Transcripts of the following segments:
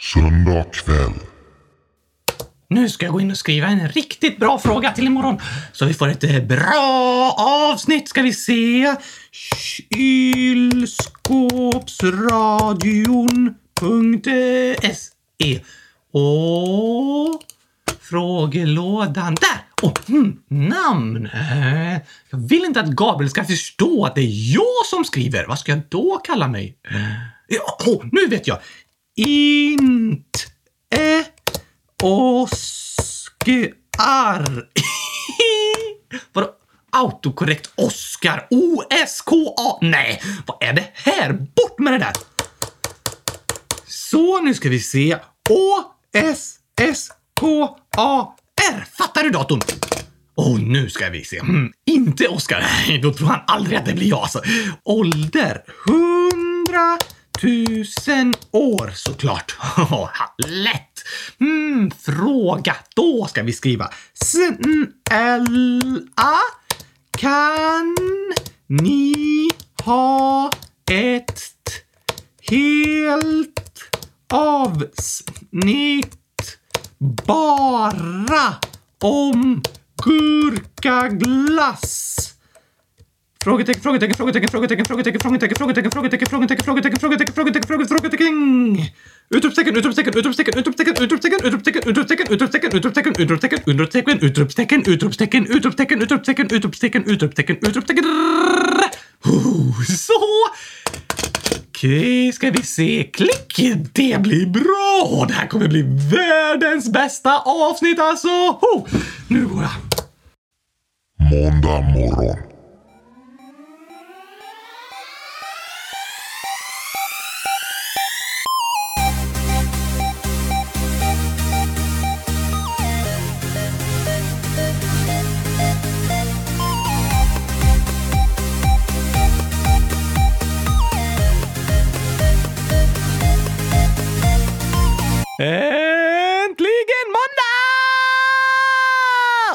Söndag kväll. Nu ska jag gå in och skriva en riktigt bra fråga till imorgon. Så vi får ett eh, bra avsnitt ska vi se. Kylskåpsradion.se Och frågelådan där! Och hmm, namn. Jag vill inte att Gabriel ska förstå att det är jag som skriver. Vad ska jag då kalla mig? Ja, oh, nu vet jag. Inte Oskar. Vadå? Autokorrekt Oskar. O-S-K-A. Nej, vad är det här? Bort med det där! Så, nu ska vi se. O-S-S-K-A-R. Fattar du datorn? Och nu ska vi se. Mm, inte Oskar. Då tror han aldrig att det blir jag. Alltså. Ålder? Hundra tusen år såklart. Lätt! Mm, fråga. Då ska vi skriva. Snälla kan ni ha ett helt avsnitt bara om gurkaglass? Frågetecken, frågetecken, frågetecken, frågetecken, frågetecken, frågetecken, frågetecken, frågetecken, frågetecken, frågetecken, frågetecken, frågetecken, frågetecken, frågetecken. Utropstecken, utropstecken, utropstecken, utropstecken, utropstecken, utropstecken, utropstecken, utropstecken, utropstecken, utropstecken, utropstecken, utropstecken, utropstecken, utropstecken, utropstecken, utropstecken, utropstecken, utropstecken. Så! Okej, ska vi se. Klick! Det blir bra! Det här kommer bli världens bästa avsnitt alltså! Nu går jag. Måndag morgon.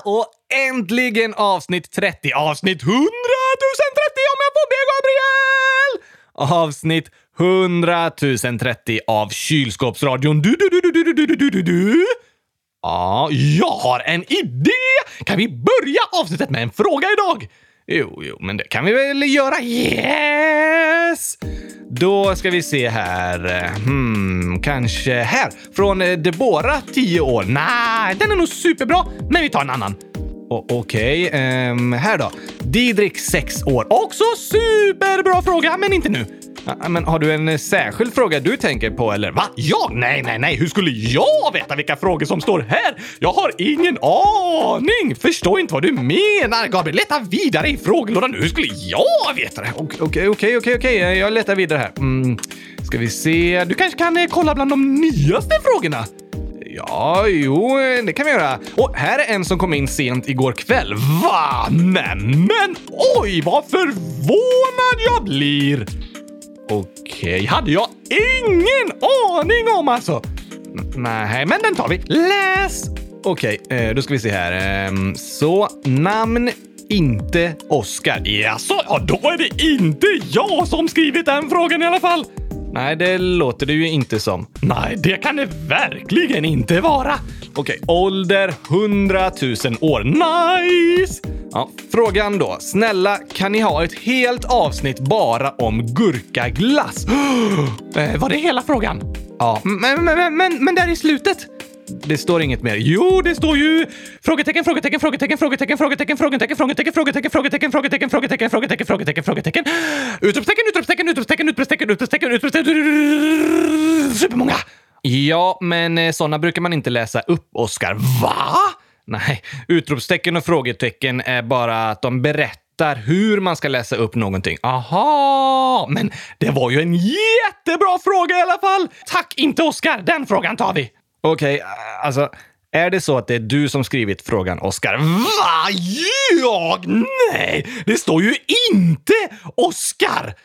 Och äntligen avsnitt 30. Avsnitt 100 030 om jag får be Gabriel! Avsnitt 100 030 av Kylskåpsradion. Du, du, du, du, du, du, du, du, du, du. Ja, jag har en idé! Kan vi börja avsnittet med en fråga idag? Jo, jo, men det kan vi väl göra? Yes! Då ska vi se här. Hmm, kanske här. Från eh, Debora, 10 år. Nej, den är nog superbra, men vi tar en annan. Okej, Okej, um, här då. Didrik, 6 år. Också superbra fråga, men inte nu. Men har du en särskild fråga du tänker på eller? Va? Ja? Nej, nej, nej. Hur skulle jag veta vilka frågor som står här? Jag har ingen aning. Förstår inte vad du menar, Gabriel. Leta vidare i frågelådan nu. Hur skulle jag veta det? Okej, okej, okej, okej. Jag letar vidare här. Mm. Ska vi se. Du kanske kan eh, kolla bland de nyaste frågorna? Ja, jo, det kan vi göra. Och här är en som kom in sent igår kväll. Va? Nämen! Oj, vad förvånad jag blir! Okej, hade jag ingen aning om alltså. Nej, men den tar vi. Läs! Okej, eh, då ska vi se här. Ehm, så, namn inte Oskar. Jaså, ja då är det inte jag som skrivit den frågan i alla fall. Nej, det låter det ju inte som. Nej, det kan det verkligen inte vara. Okej, ålder 100 000 år. Nice! Ja, frågan då. Snälla, kan ni ha ett helt avsnitt bara om gurkaglass? eh, var det hela frågan? Ja, men, men, men, men, men där i slutet? Det står inget mer. Jo, det står ju frågetecken, frågetecken, frågetecken, frågetecken, frågetecken, frågetecken, frågetecken, frågetecken, frågetecken, frågetecken, frågetecken, frågetecken, frågetecken, frågetecken, utropstecken, utropstecken, utropstecken, utropstecken, utropstecken, utropstecken, supermånga! Ja, men sådana brukar man inte läsa upp, Oskar. Va? Nej, utropstecken och frågetecken är bara att de berättar hur man ska läsa upp någonting. Aha, men det var ju en jättebra fråga i alla fall! Tack, inte Oskar. Den frågan tar vi. Okej, alltså. Är det så att det är du som skrivit frågan, Oskar? Va? Jag? Nej, det står ju inte Oskar!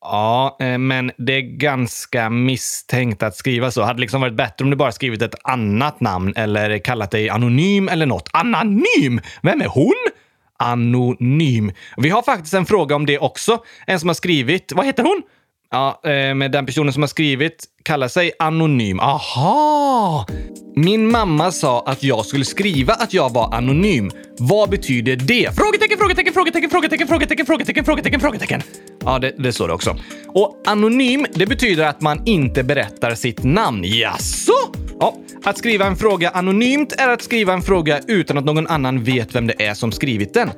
Ja, eh, men det är ganska misstänkt att skriva så. Hade liksom varit bättre om du bara skrivit ett annat namn eller kallat dig anonym eller något. Anonym? Vem är hon? Anonym. Vi har faktiskt en fråga om det också. En som har skrivit. Vad heter hon? Ja, eh, men den personen som har skrivit kallar sig anonym. Aha! Min mamma sa att jag skulle skriva att jag var anonym. Vad betyder det? Frågetecken, frågetecken, frågetecken, frågetecken, frågetecken, frågetecken, frågetecken, frågetecken. Ja, det, det står det också. Och anonym, det betyder att man inte berättar sitt namn. Jaså? Ja, att skriva en fråga anonymt är att skriva en fråga utan att någon annan vet vem det är som skrivit den.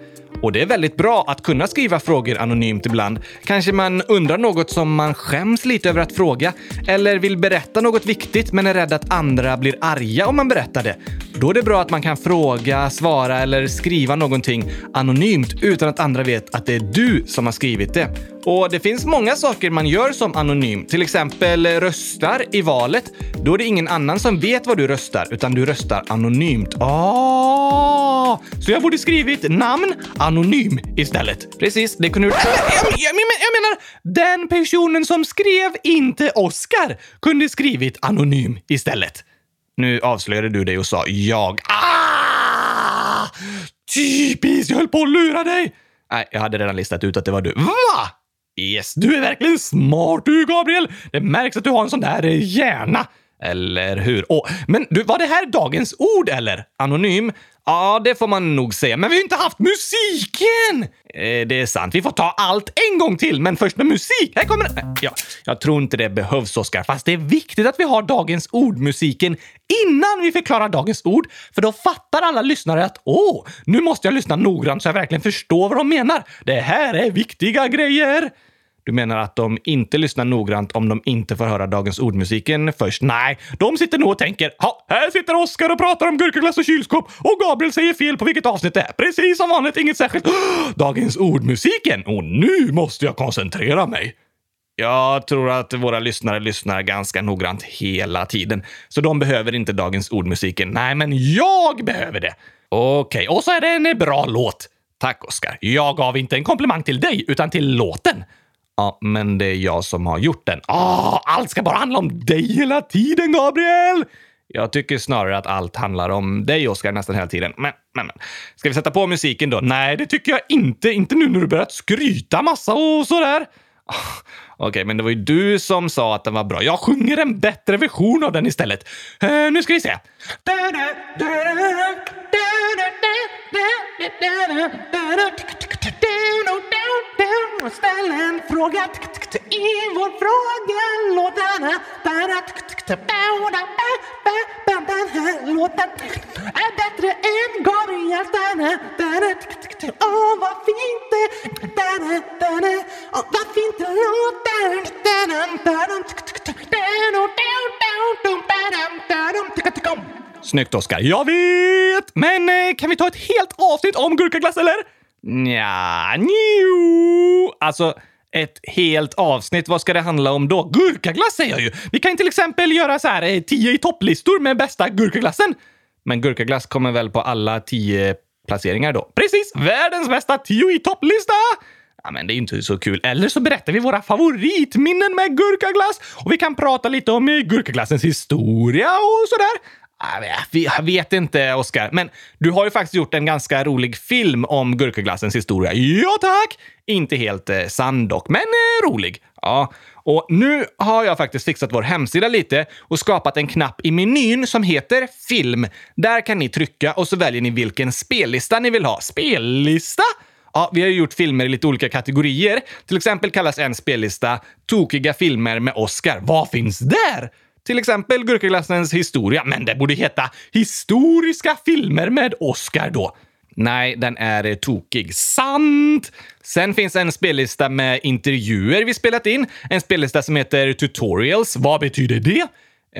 Och det är väldigt bra att kunna skriva frågor anonymt ibland. Kanske man undrar något som man skäms lite över att fråga, eller vill berätta något viktigt men är rädd att andra blir arga om man berättar det. Då är det bra att man kan fråga, svara eller skriva någonting anonymt utan att andra vet att det är du som har skrivit det. Och det finns många saker man gör som anonym. Till exempel eh, röstar i valet. Då är det ingen annan som vet vad du röstar, utan du röstar anonymt. Ah! Så jag borde skrivit namn anonym istället. Precis, det kunde du... Jag, jag, jag, jag menar, den personen som skrev inte Oscar kunde skrivit anonym istället. Nu avslöjade du dig och sa jag. Ah! Typiskt, jag höll på att lura dig! Nej, jag hade redan listat ut att det var du. Va? Yes, du är verkligen smart du, Gabriel! Det märks att du har en sån där hjärna. Eller hur? Oh, men du, var det här dagens ord eller? Anonym? Ja, det får man nog säga. Men vi har ju inte haft musiken! Eh, det är sant. Vi får ta allt en gång till, men först med musik. Här kommer den. Eh, ja, jag tror inte det behövs, Oskar. Fast det är viktigt att vi har dagens ord-musiken innan vi förklarar dagens ord. För då fattar alla lyssnare att åh, nu måste jag lyssna noggrant så jag verkligen förstår vad de menar. Det här är viktiga grejer. Du menar att de inte lyssnar noggrant om de inte får höra dagens ordmusiken först? Nej, de sitter nog och tänker ha, här sitter Oskar och pratar om gurkaglass och kylskåp och Gabriel säger fel på vilket avsnitt det är. Precis som vanligt, inget särskilt. Dagens ordmusiken! Och nu måste jag koncentrera mig. Jag tror att våra lyssnare lyssnar ganska noggrant hela tiden, så de behöver inte dagens ordmusiken. Nej, men jag behöver det. Okej, okay. och så är det en bra låt. Tack, Oskar. Jag gav inte en komplimang till dig, utan till låten. Ja, men det är jag som har gjort den. Åh, allt ska bara handla om dig hela tiden, Gabriel! Jag tycker snarare att allt handlar om dig, Oskar, nästan hela tiden. Men, men, men. Ska vi sätta på musiken då? Nej, det tycker jag inte. Inte nu när du börjat skryta massa och sådär. Ah, okej, okay, men det var ju du som sa att den var bra. Jag sjunger en bättre version av den istället. Uh, nu ska vi se. Ställ en fråga i vår frågelåda. Den här låten är bättre än Gabriels. Åh, vad fint det Åh, vad fint det låter. Snyggt, Oskar. Jag vet! Men eh, kan vi ta ett helt avsnitt om gurkaglass, eller? Nja, njo. Alltså, ett helt avsnitt. Vad ska det handla om då? Gurkaglass säger jag ju! Vi kan till exempel göra så här eh, tio i topplistor med bästa gurkaglassen. Men gurkaglass kommer väl på alla tio placeringar då? Precis! Världens bästa tio i topplista! Ja, men det är inte så kul. Eller så berättar vi våra favoritminnen med gurkaglass och vi kan prata lite om eh, gurkaglassens historia och sådär. Jag vet inte, Oskar, men du har ju faktiskt gjort en ganska rolig film om gurkaglassens historia. Ja, tack! Inte helt eh, sann dock, men eh, rolig. Ja, och nu har jag faktiskt fixat vår hemsida lite och skapat en knapp i menyn som heter Film. Där kan ni trycka och så väljer ni vilken spellista ni vill ha. Spellista? Ja, vi har ju gjort filmer i lite olika kategorier. Till exempel kallas en spellista Tokiga filmer med Oscar. Vad finns där? Till exempel Gurkaglassens historia, men det borde heta Historiska filmer med Oscar då. Nej, den är eh, tokig. Sant! Sen finns en spellista med intervjuer vi spelat in. En spellista som heter Tutorials. Vad betyder det?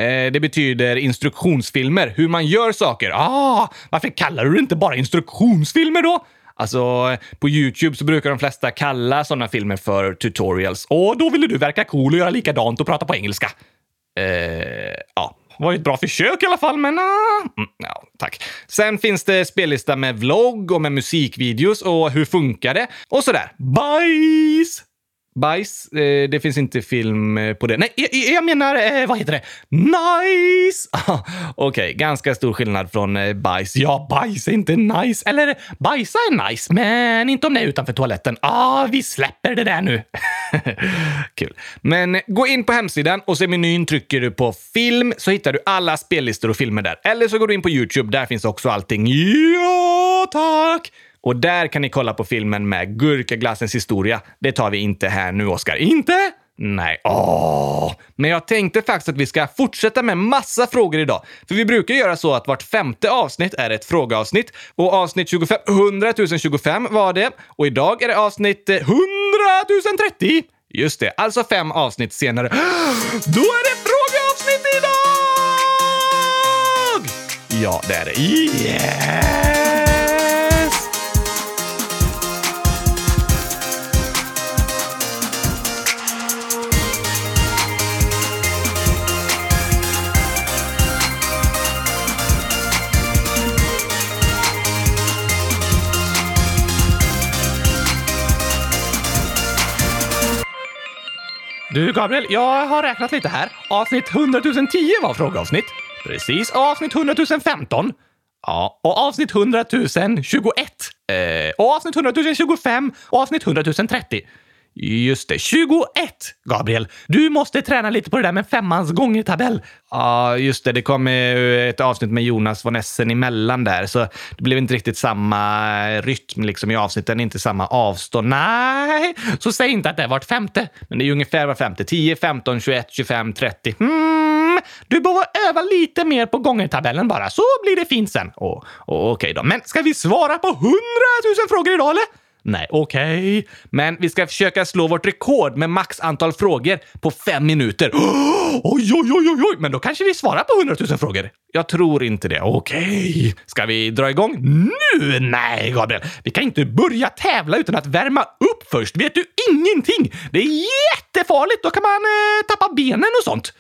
Eh, det betyder instruktionsfilmer, hur man gör saker. Ah, varför kallar du det inte bara instruktionsfilmer då? Alltså, på YouTube så brukar de flesta kalla sådana filmer för tutorials. Och då ville du verka cool och göra likadant och prata på engelska. Eh, ja, var ju ett bra försök i alla fall, men uh, ja, tack. Sen finns det spellista med vlogg och med musikvideos och hur funkar det? Och sådär. Bajs! Bajs, eh, det finns inte film eh, på det. Nej, jag, jag menar, eh, vad heter det? Nice! Ah, Okej, okay, ganska stor skillnad från eh, bajs. Ja, bajs är inte nice. Eller bajsa är nice, men inte om det är utanför toaletten. Ah, vi släpper det där nu. Kul. Men eh, gå in på hemsidan och se i menyn trycker du på film så hittar du alla spellistor och filmer där. Eller så går du in på YouTube. Där finns också allting. Ja, tack! Och där kan ni kolla på filmen med Gurkaglassens historia. Det tar vi inte här nu, Oskar. Inte? Nej. Åh! Men jag tänkte faktiskt att vi ska fortsätta med massa frågor idag. För vi brukar göra så att vart femte avsnitt är ett frågeavsnitt. Och avsnitt 25, 100 025 var det. Och idag är det avsnitt 100 030. Just det, alltså fem avsnitt senare. Då är det frågeavsnitt idag! Ja, det är det. Yeah! Du Gabriel, jag har räknat lite här. Avsnitt 100 010 var frågeavsnitt. Precis. Avsnitt 100 015. Ja, och avsnitt 100 021. Eh, och avsnitt 100 025 och avsnitt 100 030. Just det, 21! Gabriel, du måste träna lite på det där med femmans gångertabell. Ja, just det. Det kom ett avsnitt med Jonas von Essen emellan där, så det blev inte riktigt samma rytm liksom i avsnitten, inte samma avstånd. Nej, så säg inte att det är vart femte, men det är ungefär var femte. 10, 15, 21, 25, 30. Hmm, du behöver öva lite mer på gångertabellen bara, så blir det fint sen. Oh, oh, Okej okay då, men ska vi svara på 100 000 frågor idag eller? Nej, okej. Okay. Men vi ska försöka slå vårt rekord med max antal frågor på fem minuter. Oh, oj, oj, oj, oj, oj! Men då kanske vi svarar på 100 000 frågor. Jag tror inte det. Okej. Okay. Ska vi dra igång nu? Nej, Gabriel. Vi kan inte börja tävla utan att värma upp först. Vet du ingenting? Det är jättefarligt. Då kan man eh, tappa benen och sånt.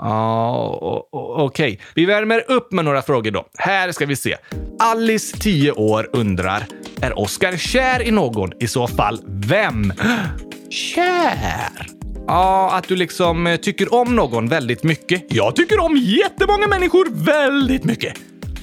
Ja, okej. Okay. Vi värmer upp med några frågor då. Här ska vi se. Alice, 10 år, undrar Är Oscar kär i någon? I så fall vem? Kär? Ja, att du liksom eh, tycker om någon väldigt mycket. Jag tycker om jättemånga människor väldigt mycket.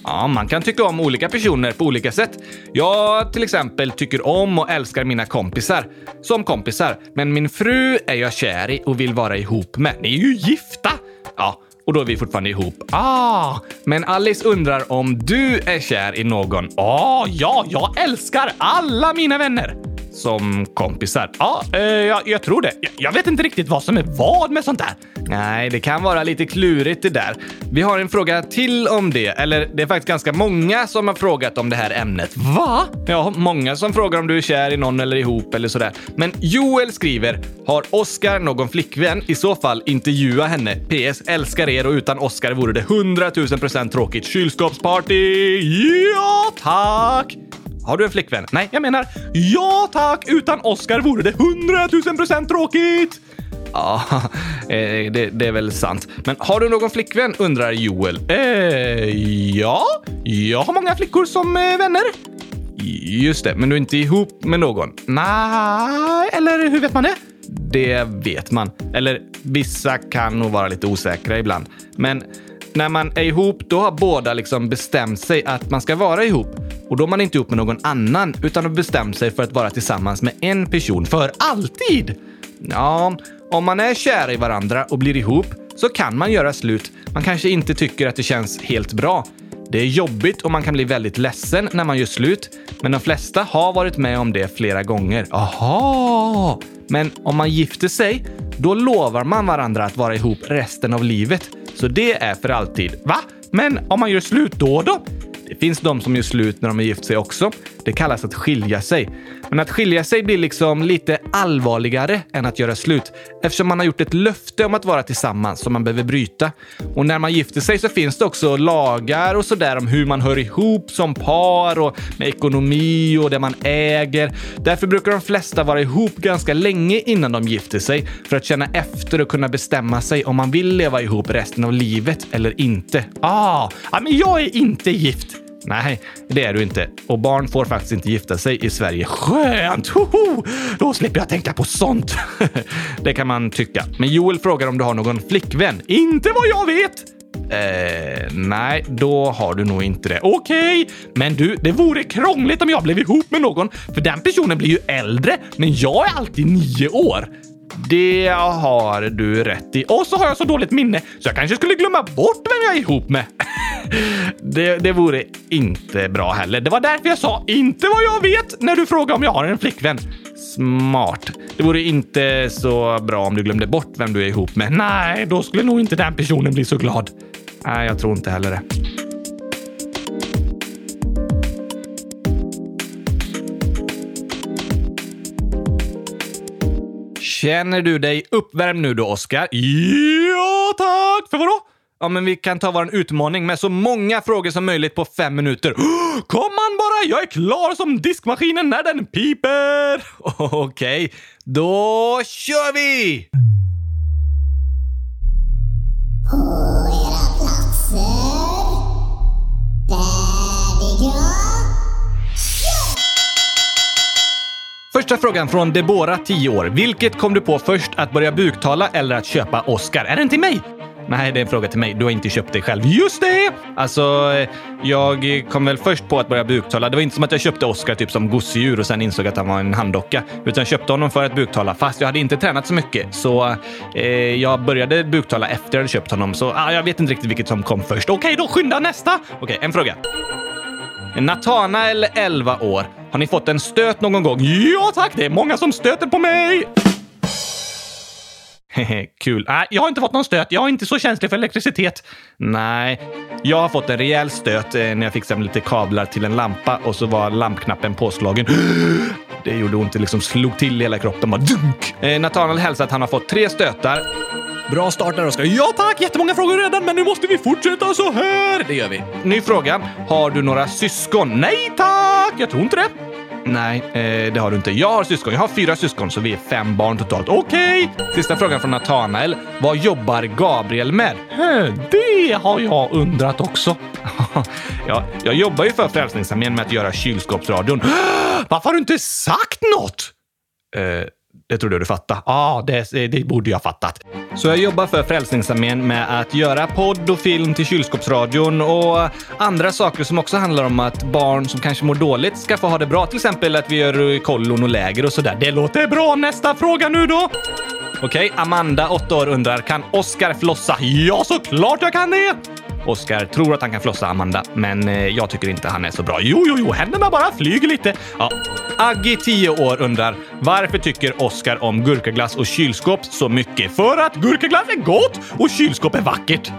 Ja, man kan tycka om olika personer på olika sätt. Jag till exempel tycker om och älskar mina kompisar som kompisar, men min fru är jag kär i och vill vara ihop med. Ni är ju gifta! Ja, och då är vi fortfarande ihop. Ah, men Alice undrar om du är kär i någon? Ah, ja, jag älskar alla mina vänner. Som kompisar? Ja, eh, jag, jag tror det. Jag, jag, vet inte riktigt vad som är vad med sånt där. Nej, det kan vara lite klurigt det där. Vi har en fråga till om det. Eller det är faktiskt ganska många som har frågat om det här ämnet. Va? Ja, många som frågar om du är kär i någon eller ihop eller sådär. Men Joel skriver, har Oscar någon flickvän? I så fall intervjua henne. PS. Älskar er och utan Oscar vore det 100 000 procent tråkigt. Kylskåpsparty! Ja, tack! Har du en flickvän? Nej, jag menar ja tack! Utan Oscar vore det 100 000 procent tråkigt! Ja, eh, det, det, är väl sant. Men har du någon flickvän? undrar Joel. Eh, ja, jag har många flickor som eh, vänner. Just det, men du är inte ihop med någon? Nej, eller hur vet man det? Det vet man. Eller vissa kan nog vara lite osäkra ibland. Men när man är ihop, då har båda liksom bestämt sig att man ska vara ihop. Och då är man inte ihop med någon annan, utan har bestämt sig för att vara tillsammans med en person för alltid. Ja, om man är kära i varandra och blir ihop så kan man göra slut. Man kanske inte tycker att det känns helt bra. Det är jobbigt och man kan bli väldigt ledsen när man gör slut, men de flesta har varit med om det flera gånger. Aha! Men om man gifter sig, då lovar man varandra att vara ihop resten av livet. Så det är för alltid. Va? Men om man gör slut då då? Det finns de som gör slut när de har gift sig också. Det kallas att skilja sig. Men att skilja sig blir liksom lite allvarligare än att göra slut eftersom man har gjort ett löfte om att vara tillsammans som man behöver bryta. Och när man gifter sig så finns det också lagar och sådär om hur man hör ihop som par och med ekonomi och det man äger. Därför brukar de flesta vara ihop ganska länge innan de gifter sig för att känna efter och kunna bestämma sig om man vill leva ihop resten av livet eller inte. Ah, men jag är inte gift. Nej, det är du inte. Och barn får faktiskt inte gifta sig i Sverige. Skönt! Hoho! Då slipper jag tänka på sånt. det kan man tycka. Men Joel frågar om du har någon flickvän. Inte vad jag vet! Eh, nej, då har du nog inte det. Okej, okay. men du, det vore krångligt om jag blev ihop med någon, för den personen blir ju äldre, men jag är alltid nio år. Det har du rätt i. Och så har jag så dåligt minne så jag kanske skulle glömma bort vem jag är ihop med. det, det vore inte bra heller. Det var därför jag sa inte vad jag vet när du frågade om jag har en flickvän. Smart. Det vore inte så bra om du glömde bort vem du är ihop med. Nej, då skulle nog inte den personen bli så glad. Nej, jag tror inte heller det. Känner du dig uppvärmd nu då, Oskar? Ja, tack! För vadå? Ja, men vi kan ta vår utmaning med så många frågor som möjligt på fem minuter. Kom man bara! Jag är klar som diskmaskinen när den piper! Okej, okay, då kör vi! På era platser. Färdiga. Första frågan från Debora, 10 år. Vilket kom du på först, att börja buktala eller att köpa Oscar? Är den till mig? Nej, det är en fråga till mig. Du har inte köpt det själv. Just det! Alltså, jag kom väl först på att börja buktala. Det var inte som att jag köpte Oscar typ som gosedjur och sen insåg att han var en handdocka. Utan jag köpte honom för att buktala, fast jag hade inte tränat så mycket. Så eh, jag började buktala efter jag hade köpt honom. Så ah, jag vet inte riktigt vilket som kom först. Okej, då skynda nästa! Okej, en fråga. Natanael, 11 år. Har ni fått en stöt någon gång? Ja tack, det är många som stöter på mig! Kul. Nej, jag har inte fått någon stöt. Jag är inte så känslig för elektricitet. Nej, jag har fått en rejäl stöt eh, när jag fixade lite kablar till en lampa och så var lampknappen påslagen. Det gjorde ont. Det liksom slog till i hela kroppen. Bara dunk! Eh, Nathanael hälsar att han har fått tre stötar. Bra start där Oskar. Ja tack! Jättemånga frågor redan, men nu måste vi fortsätta så här. Det gör vi. Ny fråga. Har du några syskon? Nej tack! Jag tror inte det. Nej, eh, det har du inte. Jag har syskon. Jag har fyra syskon, så vi är fem barn totalt. Okej! Okay. Sista frågan från Nathanael. Vad jobbar Gabriel med? Det har jag undrat också. ja, jag jobbar ju för Frälsningsarmén med att göra kylskåpsradion. Varför har du inte sagt något? Eh, det trodde du fattade. Ja, ah, det, det borde jag fattat. Så jag jobbar för Frälsningsarmén med att göra podd och film till kylskåpsradion och andra saker som också handlar om att barn som kanske mår dåligt ska få ha det bra. Till exempel att vi gör kollon och läger och sådär. Det låter bra. Nästa fråga nu då. Okej, okay, Amanda, 8 år, undrar kan Oscar flossa? Ja, såklart jag kan det! Oskar tror att han kan flossa Amanda, men eh, jag tycker inte han är så bra. Jo, jo, jo, händerna bara flyger lite. Ja. Aggi, 10 år, undrar varför tycker Oskar om gurkaglass och kylskåp så mycket? För att gurkaglass är gott och kylskåp är vackert.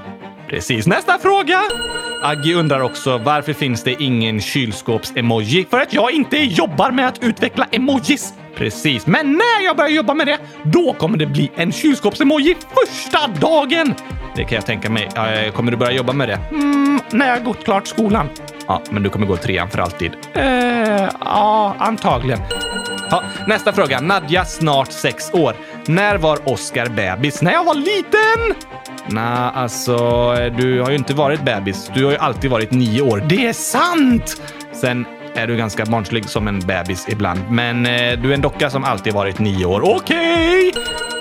Precis. Nästa fråga! Aggie undrar också varför finns det ingen kylskåps-emoji? För att jag inte jobbar med att utveckla emojis. Precis, men när jag börjar jobba med det, då kommer det bli en kylskåps-emoji första dagen! Det kan jag tänka mig. Eh, kommer du börja jobba med det? Mm, när jag gått klart skolan. Ja, men du kommer gå trean för alltid. Eh, ja, antagligen. Ja, nästa fråga. Nadja, snart sex år. När var Oscar bebis? När jag var liten! Nej, alltså, du har ju inte varit bebis. Du har ju alltid varit nio år. Det är sant! Sen är du ganska barnslig som en bebis ibland, men eh, du är en docka som alltid varit nio år. Okej! Okay.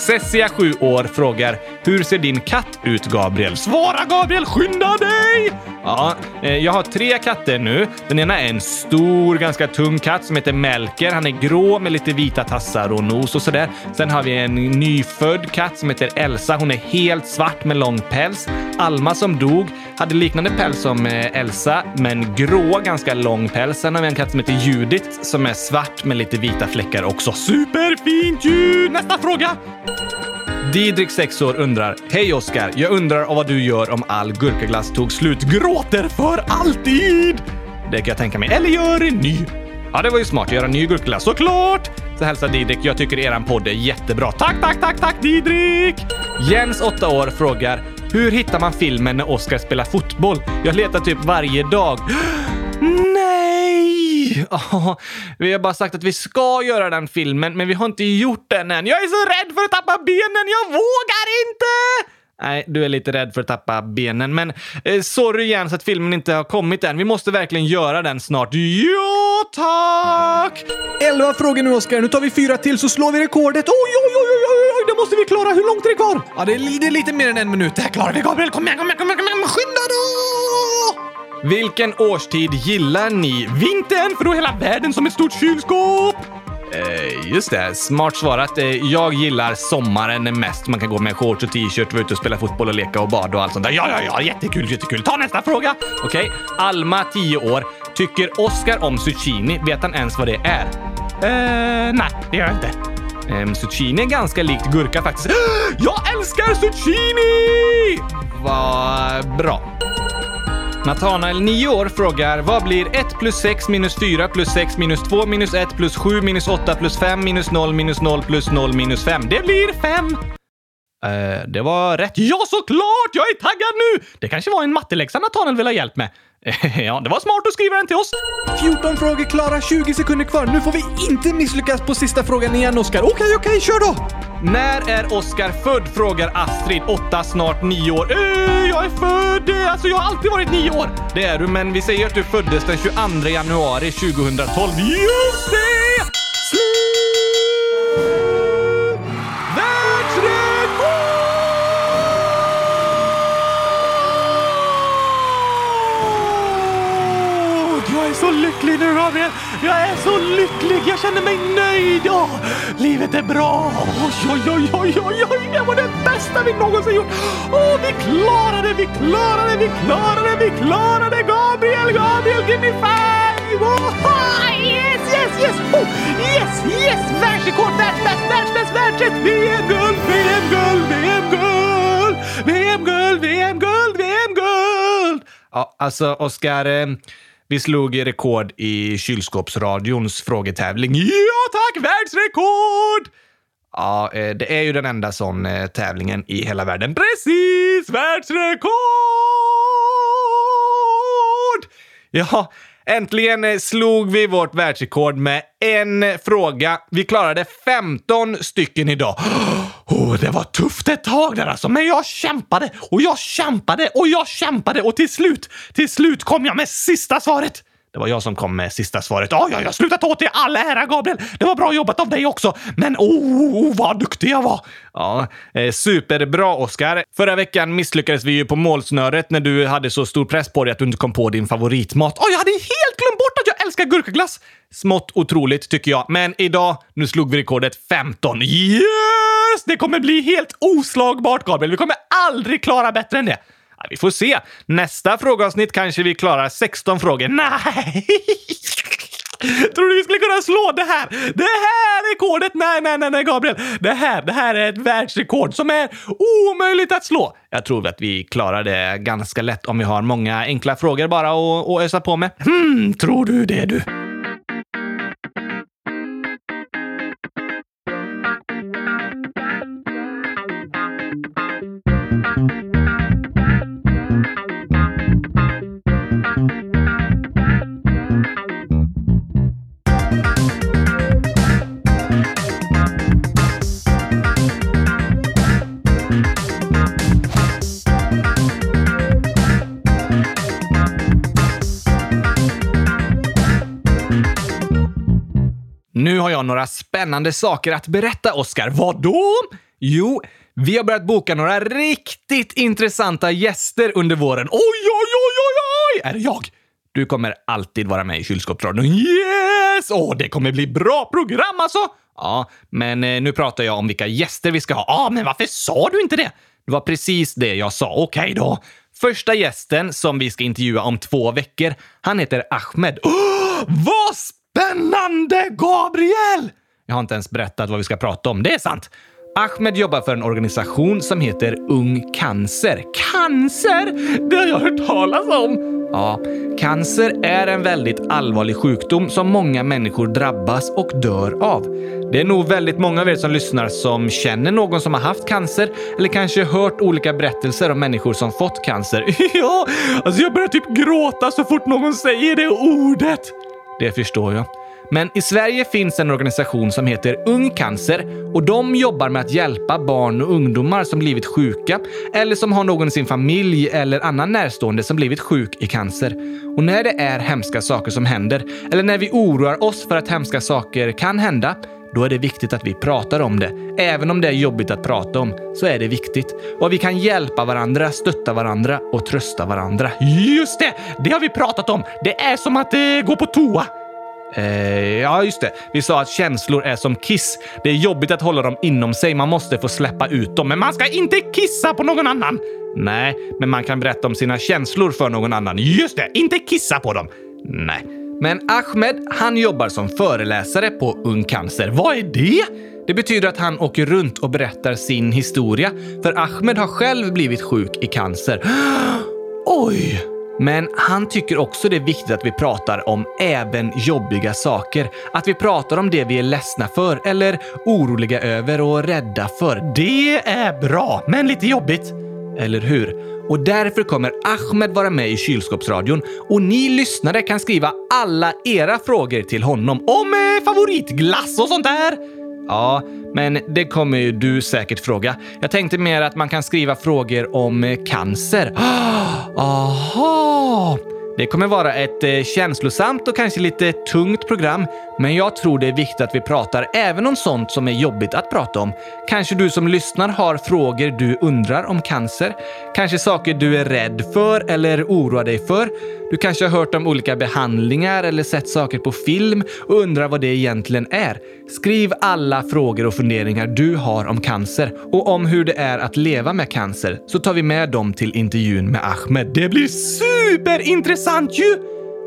Cessia, 7 år, frågar “Hur ser din katt ut, Gabriel?” Svara Gabriel, skynda dig! Ja, eh, jag har tre katter nu. Den ena är en stor, ganska tung katt som heter Melker. Han är grå med lite vita tassar och nos och sådär. Sen har vi en nyfödd katt som heter Elsa. Hon är helt svart med lång päls. Alma som dog hade liknande päls som eh, Elsa, men grå, ganska lång päls. Sen har vi en katt som heter Judith som är svart med lite vita fläckar också. Superfint ljud! Nästa fråga! Didrik, 6 år, undrar Hej Oskar! Jag undrar vad du gör om all gurkaglass tog slut. Gråter för alltid! Det kan jag tänka mig. Eller gör en ny. Ja, det var ju smart att göra en ny gurkaglass, såklart! Så hälsar Didrik. Jag tycker eran podd är jättebra. Tack, tack, tack, tack Didrik! Jens, 8 år, frågar hur hittar man filmen när Oskar spelar fotboll? Jag letar typ varje dag. Oh, vi har bara sagt att vi ska göra den filmen, men vi har inte gjort den än. Jag är så rädd för att tappa benen, jag vågar inte! Nej, du är lite rädd för att tappa benen. Men eh, sorry Jens att filmen inte har kommit än. Vi måste verkligen göra den snart. Ja, tack! Elva frågor nu, Oskar. Nu tar vi fyra till så slår vi rekordet. Oj, oj, oj, oj, oj, det måste vi klara. Hur långt är det kvar? Ja, det är, det är lite mer än en minut. Det här klarar vi, Gabriel. Kom igen, kom igen, kom igen, kom igen. Skynda då! Vilken årstid gillar ni? Vintern, för då är hela världen som ett stort kylskåp! Eh, just det, smart svarat. Eh, jag gillar sommaren mest. Man kan gå med shorts och t-shirt, vara ute och spela fotboll och leka och bada och allt sånt där. Ja, ja, ja, jättekul, jättekul. Ta nästa fråga! Okej, Alma, 10 år. Tycker Oscar om zucchini? Vet han ens vad det är? Eh, nej, det gör jag inte. Um, zucchini är ganska likt gurka faktiskt. Jag älskar zucchini! Vad bra. Nathanael, 9 år, frågar vad blir 1 plus 6 minus 4 plus 6 minus 2 minus 1 plus 7 minus 8 plus 5 minus 0 minus 0 plus 0 minus 5? Det blir 5! Uh, eh, det var rätt. Ja, såklart! Jag är taggad nu! Det kanske var en matteläxa Nathanael ville ha hjälp med. ja, det var smart att skriva den till oss. 14 frågor klara, 20 sekunder kvar. Nu får vi inte misslyckas på sista frågan igen, Oskar. Okej, okej, okay, kör då! När är Oskar född? frågar Astrid, 8, snart 9 år. Äh, jag är född! Alltså, jag har alltid varit 9 år. Det är du, men vi säger att du föddes den 22 januari 2012. Just det! Nu, Gabriel! Jag är så lycklig! Jag känner mig nöjd! Ja, livet är bra! Oj, oj, oj, oj, oj, oj! Det var det bästa vi någonsin gjort! Åh, vi klarade, vi klarade, vi klarade, vi klarade! Gabriel, Gabriel, give me five! Oh, yes, yes, yes! Oh, yes, yes! Världsrekord, världsbäst, världsbäst, världsrätt! VM-guld, VM-guld, VM-guld! VM-guld, VM-guld, VM-guld! Ja, alltså, Oskar... Eh, vi slog rekord i kylskåpsradions frågetävling. Ja tack, världsrekord! Ja, eh, det är ju den enda sån eh, tävlingen i hela världen. Precis! Världsrekord! Ja, Äntligen eh, slog vi vårt världsrekord med en eh, fråga. Vi klarade 15 stycken idag. Oh, det var tufft ett tag där alltså, men jag kämpade och jag kämpade och jag kämpade och till slut, till slut kom jag med sista svaret. Det var jag som kom med sista svaret. Oh, ja, jag slutar ta åt dig all ära, Gabriel. Det var bra jobbat av dig också. Men oh, oh, oh vad duktig jag var! Ja, eh, superbra, Oskar. Förra veckan misslyckades vi ju på målsnöret när du hade så stor press på dig att du inte kom på din favoritmat. Oh, jag hade helt glömt bort att jag älskar gurkaglass! Smått otroligt, tycker jag. Men idag, nu slog vi rekordet 15. Yes! Det kommer bli helt oslagbart, Gabriel. Vi kommer aldrig klara bättre än det. Ja, vi får se. Nästa frågeavsnitt kanske vi klarar 16 frågor. Nej! Tror du vi skulle kunna slå det här? Det här rekordet? Nej, nej, nej, nej, Gabriel. Det här, det här är ett världsrekord som är omöjligt att slå. Jag tror att vi klarar det ganska lätt om vi har många enkla frågor bara att, att ösa på med. Hmm, tror du det du? Några spännande saker att berätta, Oskar. Vadå? Jo, vi har börjat boka några riktigt intressanta gäster under våren. Oj, oj, oj, oj, oj! Är det jag? Du kommer alltid vara med i kylskåpsradion. Yes! Åh, det kommer bli bra program alltså! Ja, men eh, nu pratar jag om vilka gäster vi ska ha. Ja, ah, men varför sa du inte det? Det var precis det jag sa. Okej okay, då. Första gästen som vi ska intervjua om två veckor, han heter Ahmed. Oh, vad Spännande, Gabriel! Jag har inte ens berättat vad vi ska prata om. Det är sant. Ahmed jobbar för en organisation som heter Ung Cancer. Cancer? Det har jag hört talas om! Ja, cancer är en väldigt allvarlig sjukdom som många människor drabbas och dör av. Det är nog väldigt många av er som lyssnar som känner någon som har haft cancer eller kanske hört olika berättelser om människor som fått cancer. ja, alltså jag börjar typ gråta så fort någon säger det ordet. Det förstår jag. Men i Sverige finns en organisation som heter Ung Cancer och de jobbar med att hjälpa barn och ungdomar som blivit sjuka eller som har någon i sin familj eller annan närstående som blivit sjuk i cancer. Och när det är hemska saker som händer eller när vi oroar oss för att hemska saker kan hända då är det viktigt att vi pratar om det. Även om det är jobbigt att prata om, så är det viktigt. Och vi kan hjälpa varandra, stötta varandra och trösta varandra. Just det! Det har vi pratat om. Det är som att eh, gå på toa. Eh, ja, just det. Vi sa att känslor är som kiss. Det är jobbigt att hålla dem inom sig. Man måste få släppa ut dem. Men man ska inte kissa på någon annan. Nej, men man kan berätta om sina känslor för någon annan. Just det! Inte kissa på dem. Nej. Men Ahmed, han jobbar som föreläsare på Ung Cancer. Vad är det? Det betyder att han åker runt och berättar sin historia. För Ahmed har själv blivit sjuk i cancer. Oj! Men han tycker också det är viktigt att vi pratar om även jobbiga saker. Att vi pratar om det vi är ledsna för eller oroliga över och rädda för. Det är bra, men lite jobbigt. Eller hur? Och därför kommer Ahmed vara med i kylskåpsradion och ni lyssnare kan skriva alla era frågor till honom. Om eh, favoritglass och sånt där! Ja, men det kommer ju du säkert fråga. Jag tänkte mer att man kan skriva frågor om eh, cancer. Aha! Det kommer vara ett eh, känslosamt och kanske lite tungt program, men jag tror det är viktigt att vi pratar även om sånt som är jobbigt att prata om. Kanske du som lyssnar har frågor du undrar om cancer. Kanske saker du är rädd för eller oroar dig för. Du kanske har hört om olika behandlingar eller sett saker på film och undrar vad det egentligen är. Skriv alla frågor och funderingar du har om cancer och om hur det är att leva med cancer så tar vi med dem till intervjun med Ahmed. Det blir superintressant Sant ju!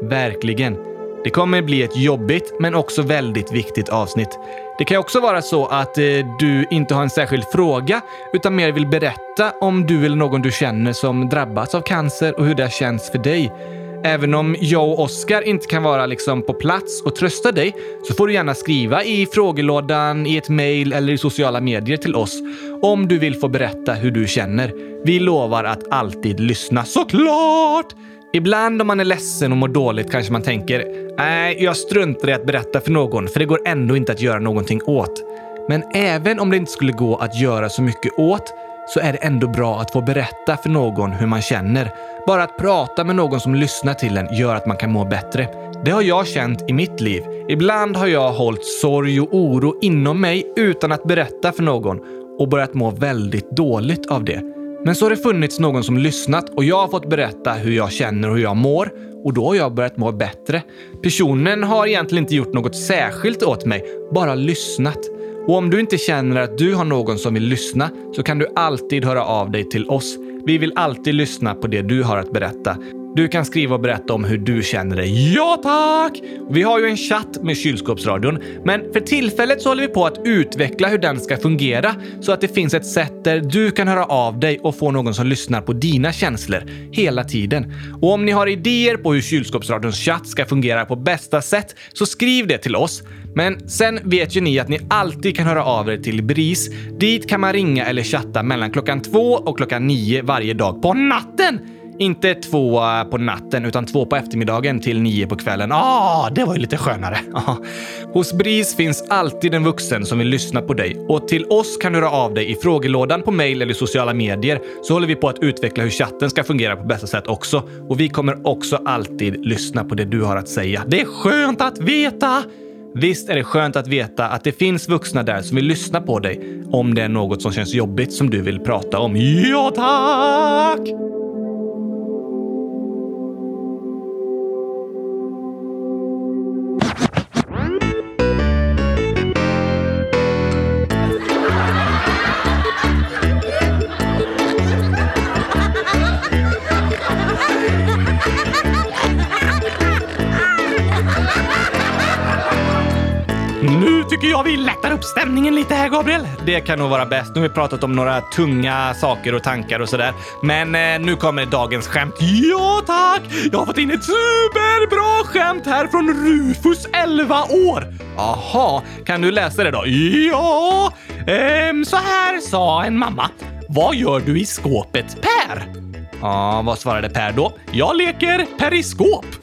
Verkligen. Det kommer bli ett jobbigt men också väldigt viktigt avsnitt. Det kan också vara så att eh, du inte har en särskild fråga utan mer vill berätta om du eller någon du känner som drabbats av cancer och hur det känns för dig. Även om jag och Oskar inte kan vara liksom på plats och trösta dig så får du gärna skriva i frågelådan, i ett mejl eller i sociala medier till oss om du vill få berätta hur du känner. Vi lovar att alltid lyssna, såklart! Ibland om man är ledsen och mår dåligt kanske man tänker nej, jag struntar i att berätta för någon för det går ändå inte att göra någonting åt. Men även om det inte skulle gå att göra så mycket åt så är det ändå bra att få berätta för någon hur man känner. Bara att prata med någon som lyssnar till en gör att man kan må bättre. Det har jag känt i mitt liv. Ibland har jag hållit sorg och oro inom mig utan att berätta för någon och börjat må väldigt dåligt av det. Men så har det funnits någon som lyssnat och jag har fått berätta hur jag känner och hur jag mår och då har jag börjat må bättre. Personen har egentligen inte gjort något särskilt åt mig, bara lyssnat. Och om du inte känner att du har någon som vill lyssna så kan du alltid höra av dig till oss. Vi vill alltid lyssna på det du har att berätta. Du kan skriva och berätta om hur du känner dig. Ja tack! Vi har ju en chatt med kylskåpsradion, men för tillfället så håller vi på att utveckla hur den ska fungera så att det finns ett sätt där du kan höra av dig och få någon som lyssnar på dina känslor hela tiden. Och om ni har idéer på hur kylskåpsradions chatt ska fungera på bästa sätt så skriv det till oss. Men sen vet ju ni att ni alltid kan höra av er till BRIS. Dit kan man ringa eller chatta mellan klockan två och klockan nio varje dag på natten. Inte två eh, på natten, utan två på eftermiddagen till nio på kvällen. Ah, det var ju lite skönare. Ah. Hos BRIS finns alltid en vuxen som vill lyssna på dig och till oss kan du höra av dig i frågelådan på mail eller sociala medier så håller vi på att utveckla hur chatten ska fungera på bästa sätt också. Och vi kommer också alltid lyssna på det du har att säga. Det är skönt att veta! Visst är det skönt att veta att det finns vuxna där som vill lyssna på dig om det är något som känns jobbigt som du vill prata om. Ja, tack! Tycker jag vi lättar upp stämningen lite här, Gabriel. Det kan nog vara bäst. Nu har vi pratat om några tunga saker och tankar och sådär. Men eh, nu kommer dagens skämt. Ja, tack! Jag har fått in ett superbra skämt här från Rufus, 11 år. Aha, kan du läsa det då? Ja, ehm, så här sa en mamma. Vad gör du i skåpet, Per? Ja, vad svarade Per då? Jag leker periskop.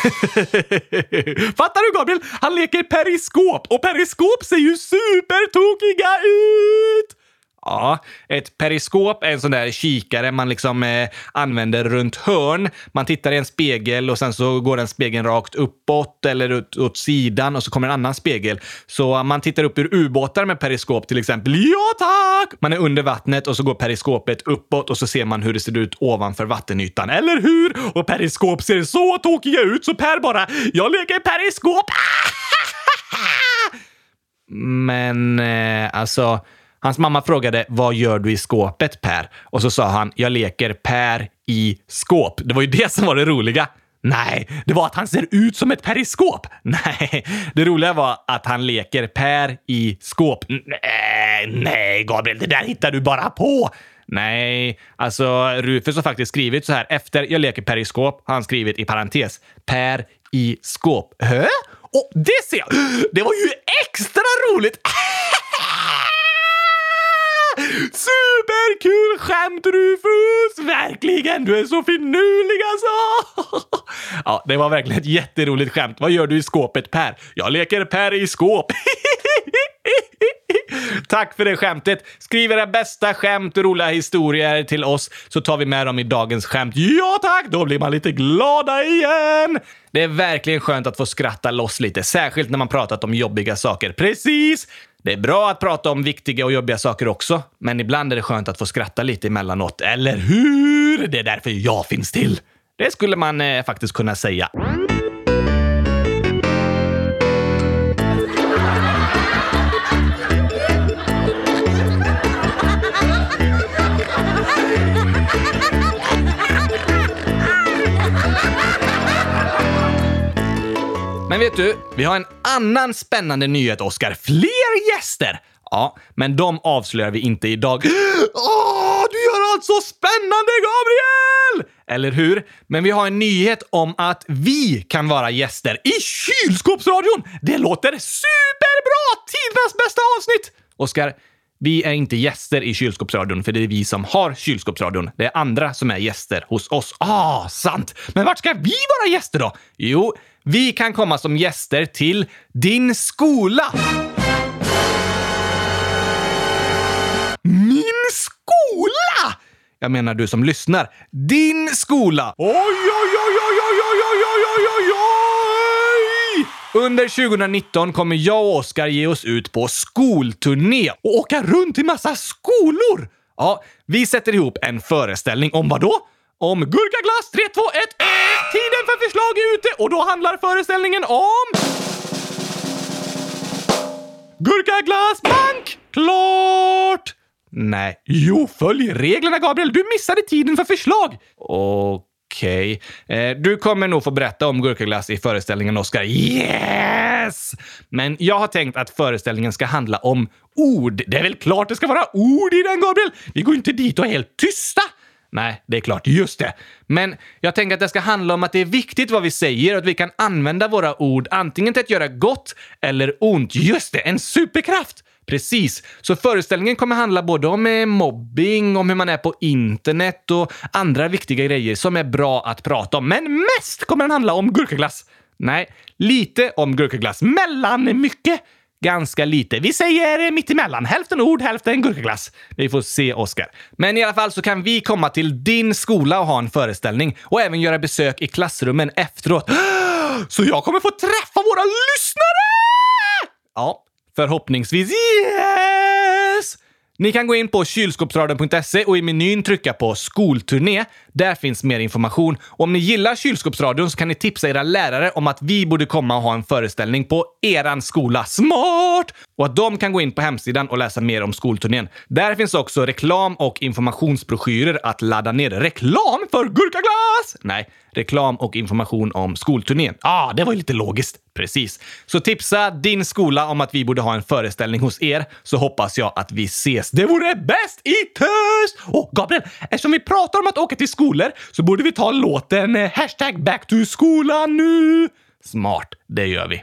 Fattar du Gabriel? Han leker periskop och periskop ser ju supertokiga ut! Ja, ett periskop är en sån där kikare man liksom eh, använder runt hörn. Man tittar i en spegel och sen så går den spegeln rakt uppåt eller ut, åt sidan och så kommer en annan spegel. Så man tittar upp ur ubåtar med periskop till exempel. Ja tack! Man är under vattnet och så går periskopet uppåt och så ser man hur det ser ut ovanför vattenytan. Eller hur? Och periskop ser så tokiga ut så Per bara “Jag leker periskop!” Men eh, alltså Hans mamma frågade vad gör du i skåpet Per? Och så sa han jag leker Per i skåp. Det var ju det som var det roliga. Nej, det var att han ser ut som ett periskop. Nej, det roliga var att han leker Per i skåp. Nej, nej, Gabriel, det där hittar du bara på. Nej, alltså Rufus har faktiskt skrivit så här. Efter jag leker Per i skåp har han skrivit i parentes Per i skåp. Hö? Och det ser jag! Det var ju extra roligt! Superkul skämt Rufus! Verkligen, du är så finurlig alltså! ja, det var verkligen ett jätteroligt skämt. Vad gör du i skåpet Per? Jag leker Per i skåp. Tack för det skämtet. Skriv era bästa skämt och roliga historier till oss så tar vi med dem i dagens skämt. Ja tack, då blir man lite glada igen. Det är verkligen skönt att få skratta loss lite, särskilt när man pratat om jobbiga saker. Precis! Det är bra att prata om viktiga och jobbiga saker också, men ibland är det skönt att få skratta lite emellanåt. Eller hur? Det är därför jag finns till. Det skulle man eh, faktiskt kunna säga. Men vet du, vi har en annan spännande nyhet, Oskar. Fler gäster! Ja, men de avslöjar vi inte idag. Åh, du gör allt så spännande, Gabriel! Eller hur? Men vi har en nyhet om att vi kan vara gäster i Kylskåpsradion! Det låter superbra! Tidernas bästa avsnitt! Oskar, vi är inte gäster i Kylskåpsradion, för det är vi som har Kylskåpsradion. Det är andra som är gäster hos oss. Ah, sant! Men vart ska vi vara gäster då? Jo, vi kan komma som gäster till din skola. Min skola! Jag menar du som lyssnar. Din skola! Oj, oj, oj, oj, oj, oj, oj, oj, oj, oj, oj! Under 2019 kommer jag och Oskar ge oss ut på skolturné och åka runt i massa skolor. Ja, vi sätter ihop en föreställning om vad då? Om gurkaglass 3, 2, 1, 1! Tiden för förslag är ute och då handlar föreställningen om... Gurkaglassbank! Klart! Nej. Jo, följ reglerna Gabriel. Du missade tiden för förslag. Okej. Eh, du kommer nog få berätta om gurkaglass i föreställningen, Oskar. Yes! Men jag har tänkt att föreställningen ska handla om ord. Det är väl klart det ska vara ord i den, Gabriel? Vi går inte dit och är helt tysta. Nej, det är klart. Just det. Men jag tänker att det ska handla om att det är viktigt vad vi säger och att vi kan använda våra ord antingen till att göra gott eller ont. Just det, en superkraft! Precis. Så föreställningen kommer handla både om eh, mobbing, om hur man är på internet och andra viktiga grejer som är bra att prata om. Men mest kommer den handla om gurkaglass. Nej, lite om gurkaglass. Mellan mycket ganska lite. Vi säger eh, mittemellan. Hälften ord, hälften gurkaglass. Vi får se, Oskar. Men i alla fall så kan vi komma till din skola och ha en föreställning och även göra besök i klassrummen efteråt. Så jag kommer få träffa våra lyssnare! Ja, Förhoppningsvis. Yeah! Ni kan gå in på kylskåpsradion.se och i menyn trycka på skolturné. Där finns mer information. Och om ni gillar Kylskåpsradion så kan ni tipsa era lärare om att vi borde komma och ha en föreställning på eran skola. Smart! Och att de kan gå in på hemsidan och läsa mer om skolturnén. Där finns också reklam och informationsbroschyrer att ladda ner. Reklam för gurkaglass! Nej, reklam och information om skolturnén. Ah, det var ju lite logiskt. Precis. Så tipsa din skola om att vi borde ha en föreställning hos er, så hoppas jag att vi ses. Det vore bäst i tös! Och Gabriel, eftersom vi pratar om att åka till skolor så borde vi ta låten eh, hashtag back to skolan nu. Smart, det gör vi.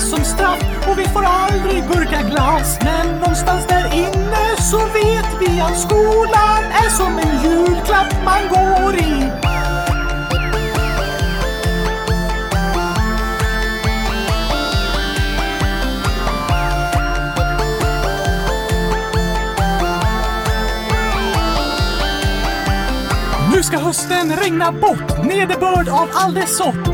straffas som straff och vi får aldrig gurkaglass. Men någonstans där inne så vet vi att skolan är som en julklapp man går i. Nu ska hösten regna bort, nederbörd av all dess sort.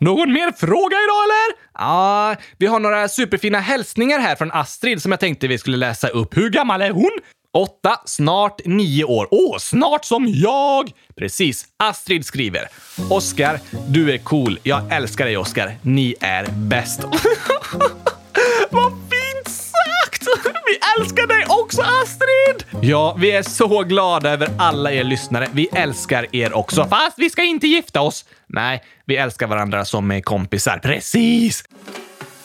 Någon mer fråga idag eller? Ja, vi har några superfina hälsningar här från Astrid som jag tänkte vi skulle läsa upp. Hur gammal är hon? Åtta, snart nio år. Åh, snart som jag! Precis. Astrid skriver. Oskar, du är cool. Jag älskar dig Oskar. Ni är bäst. Vad fint sagt! Vi älskar dig också Astrid! Ja, vi är så glada över alla er lyssnare. Vi älskar er också. Fast vi ska inte gifta oss. Nej, vi älskar varandra som kompisar. Precis!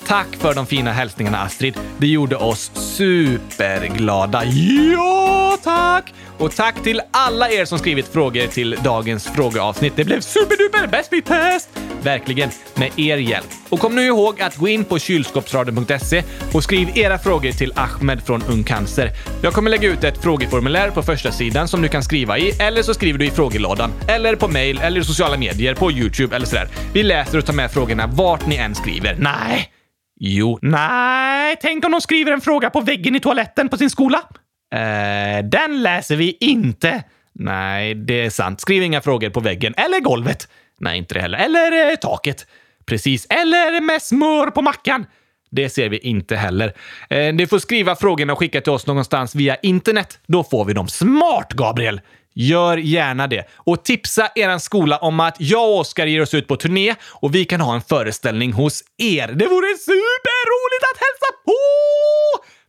Tack för de fina hälsningarna Astrid. Det gjorde oss superglada. Ja, tack! Och tack till alla er som skrivit frågor till dagens frågeavsnitt. Det blev superduper bäst i test! Verkligen, med er hjälp. Och kom nu ihåg att gå in på kylskåpsradion.se och skriv era frågor till Ahmed från Ung Cancer. Jag kommer lägga ut ett frågeformulär på första sidan som du kan skriva i, eller så skriver du i frågelådan, eller på mail, eller i sociala medier, på YouTube eller sådär. Vi läser och tar med frågorna vart ni än skriver. Nej! Jo. Nej, tänk om de skriver en fråga på väggen i toaletten på sin skola? Eh, den läser vi inte. Nej, det är sant. Skriv inga frågor på väggen. Eller golvet. Nej, inte det heller. Eller eh, taket. Precis. Eller med smör på mackan. Det ser vi inte heller. Eh, ni får skriva frågorna och skicka till oss någonstans via internet. Då får vi dem. Smart, Gabriel! Gör gärna det. Och tipsa er skola om att jag och Oskar ger oss ut på turné och vi kan ha en föreställning hos er. Det vore superroligt att hälsa på!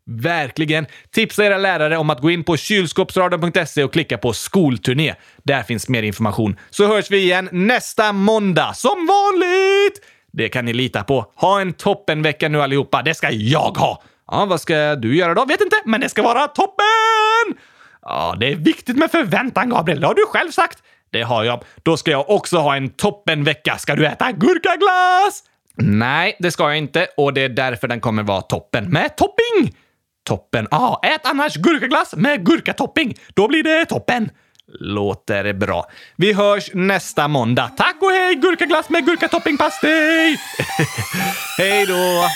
Verkligen! Tipsa era lärare om att gå in på kylskåpsradion.se och klicka på skolturné. Där finns mer information. Så hörs vi igen nästa måndag, som vanligt! Det kan ni lita på. Ha en toppenvecka nu allihopa. Det ska jag ha! Ja, vad ska du göra då? Vet inte, men det ska vara toppen! Ja, det är viktigt med förväntan, Gabriel. Det har du själv sagt. Det har jag. Då ska jag också ha en toppenvecka. Ska du äta gurkaglass? Nej, det ska jag inte och det är därför den kommer vara toppen. Med topping! Toppen. Ja, ah, ät annars gurkaglass med gurkatopping. Då blir det toppen. Låter bra. Vi hörs nästa måndag. Tack och hej! Gurkaglass med gurkatoppingpastej! hej då!